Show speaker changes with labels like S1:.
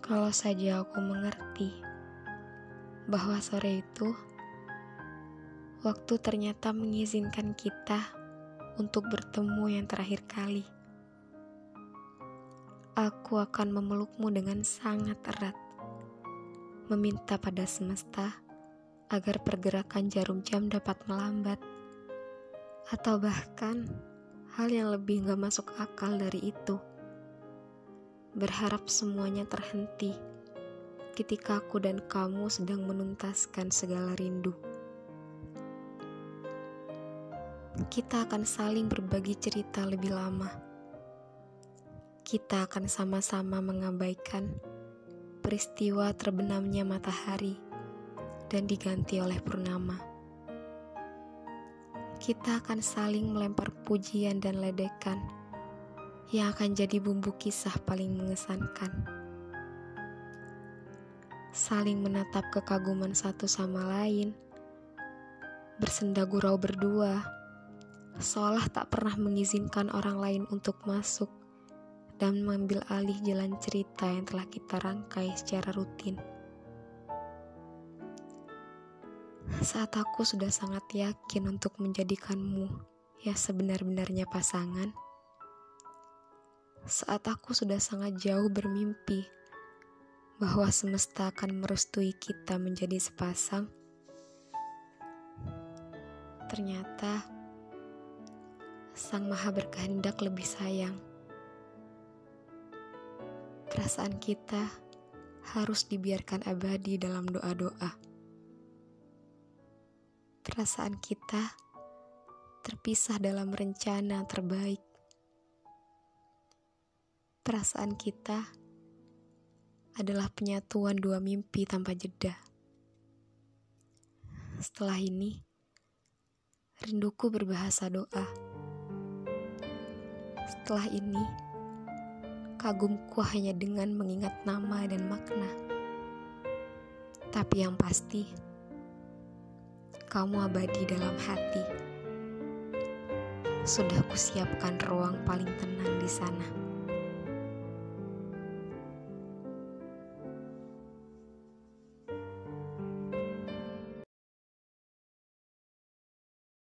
S1: Kalau saja aku mengerti bahwa sore itu waktu ternyata mengizinkan kita untuk bertemu yang terakhir kali. Aku akan memelukmu dengan sangat erat, meminta pada semesta agar pergerakan jarum jam dapat melambat, atau bahkan hal yang lebih gak masuk akal dari itu berharap semuanya terhenti ketika aku dan kamu sedang menuntaskan segala rindu. Kita akan saling berbagi cerita lebih lama. Kita akan sama-sama mengabaikan peristiwa terbenamnya matahari dan diganti oleh purnama. Kita akan saling melempar pujian dan ledekan yang akan jadi bumbu kisah paling mengesankan. Saling menatap kekaguman satu sama lain, bersenda gurau berdua, seolah tak pernah mengizinkan orang lain untuk masuk dan mengambil alih jalan cerita yang telah kita rangkai secara rutin. Saat aku sudah sangat yakin untuk menjadikanmu ya sebenar-benarnya pasangan, saat aku sudah sangat jauh bermimpi bahwa semesta akan merestui kita menjadi sepasang, ternyata Sang Maha berkehendak lebih sayang. Perasaan kita harus dibiarkan abadi dalam doa-doa. Perasaan kita terpisah dalam rencana terbaik perasaan kita adalah penyatuan dua mimpi tanpa jeda. Setelah ini, rinduku berbahasa doa. Setelah ini, kagumku hanya dengan mengingat nama dan makna. Tapi yang pasti, kamu abadi dalam hati. Sudah kusiapkan ruang paling tenang di sana.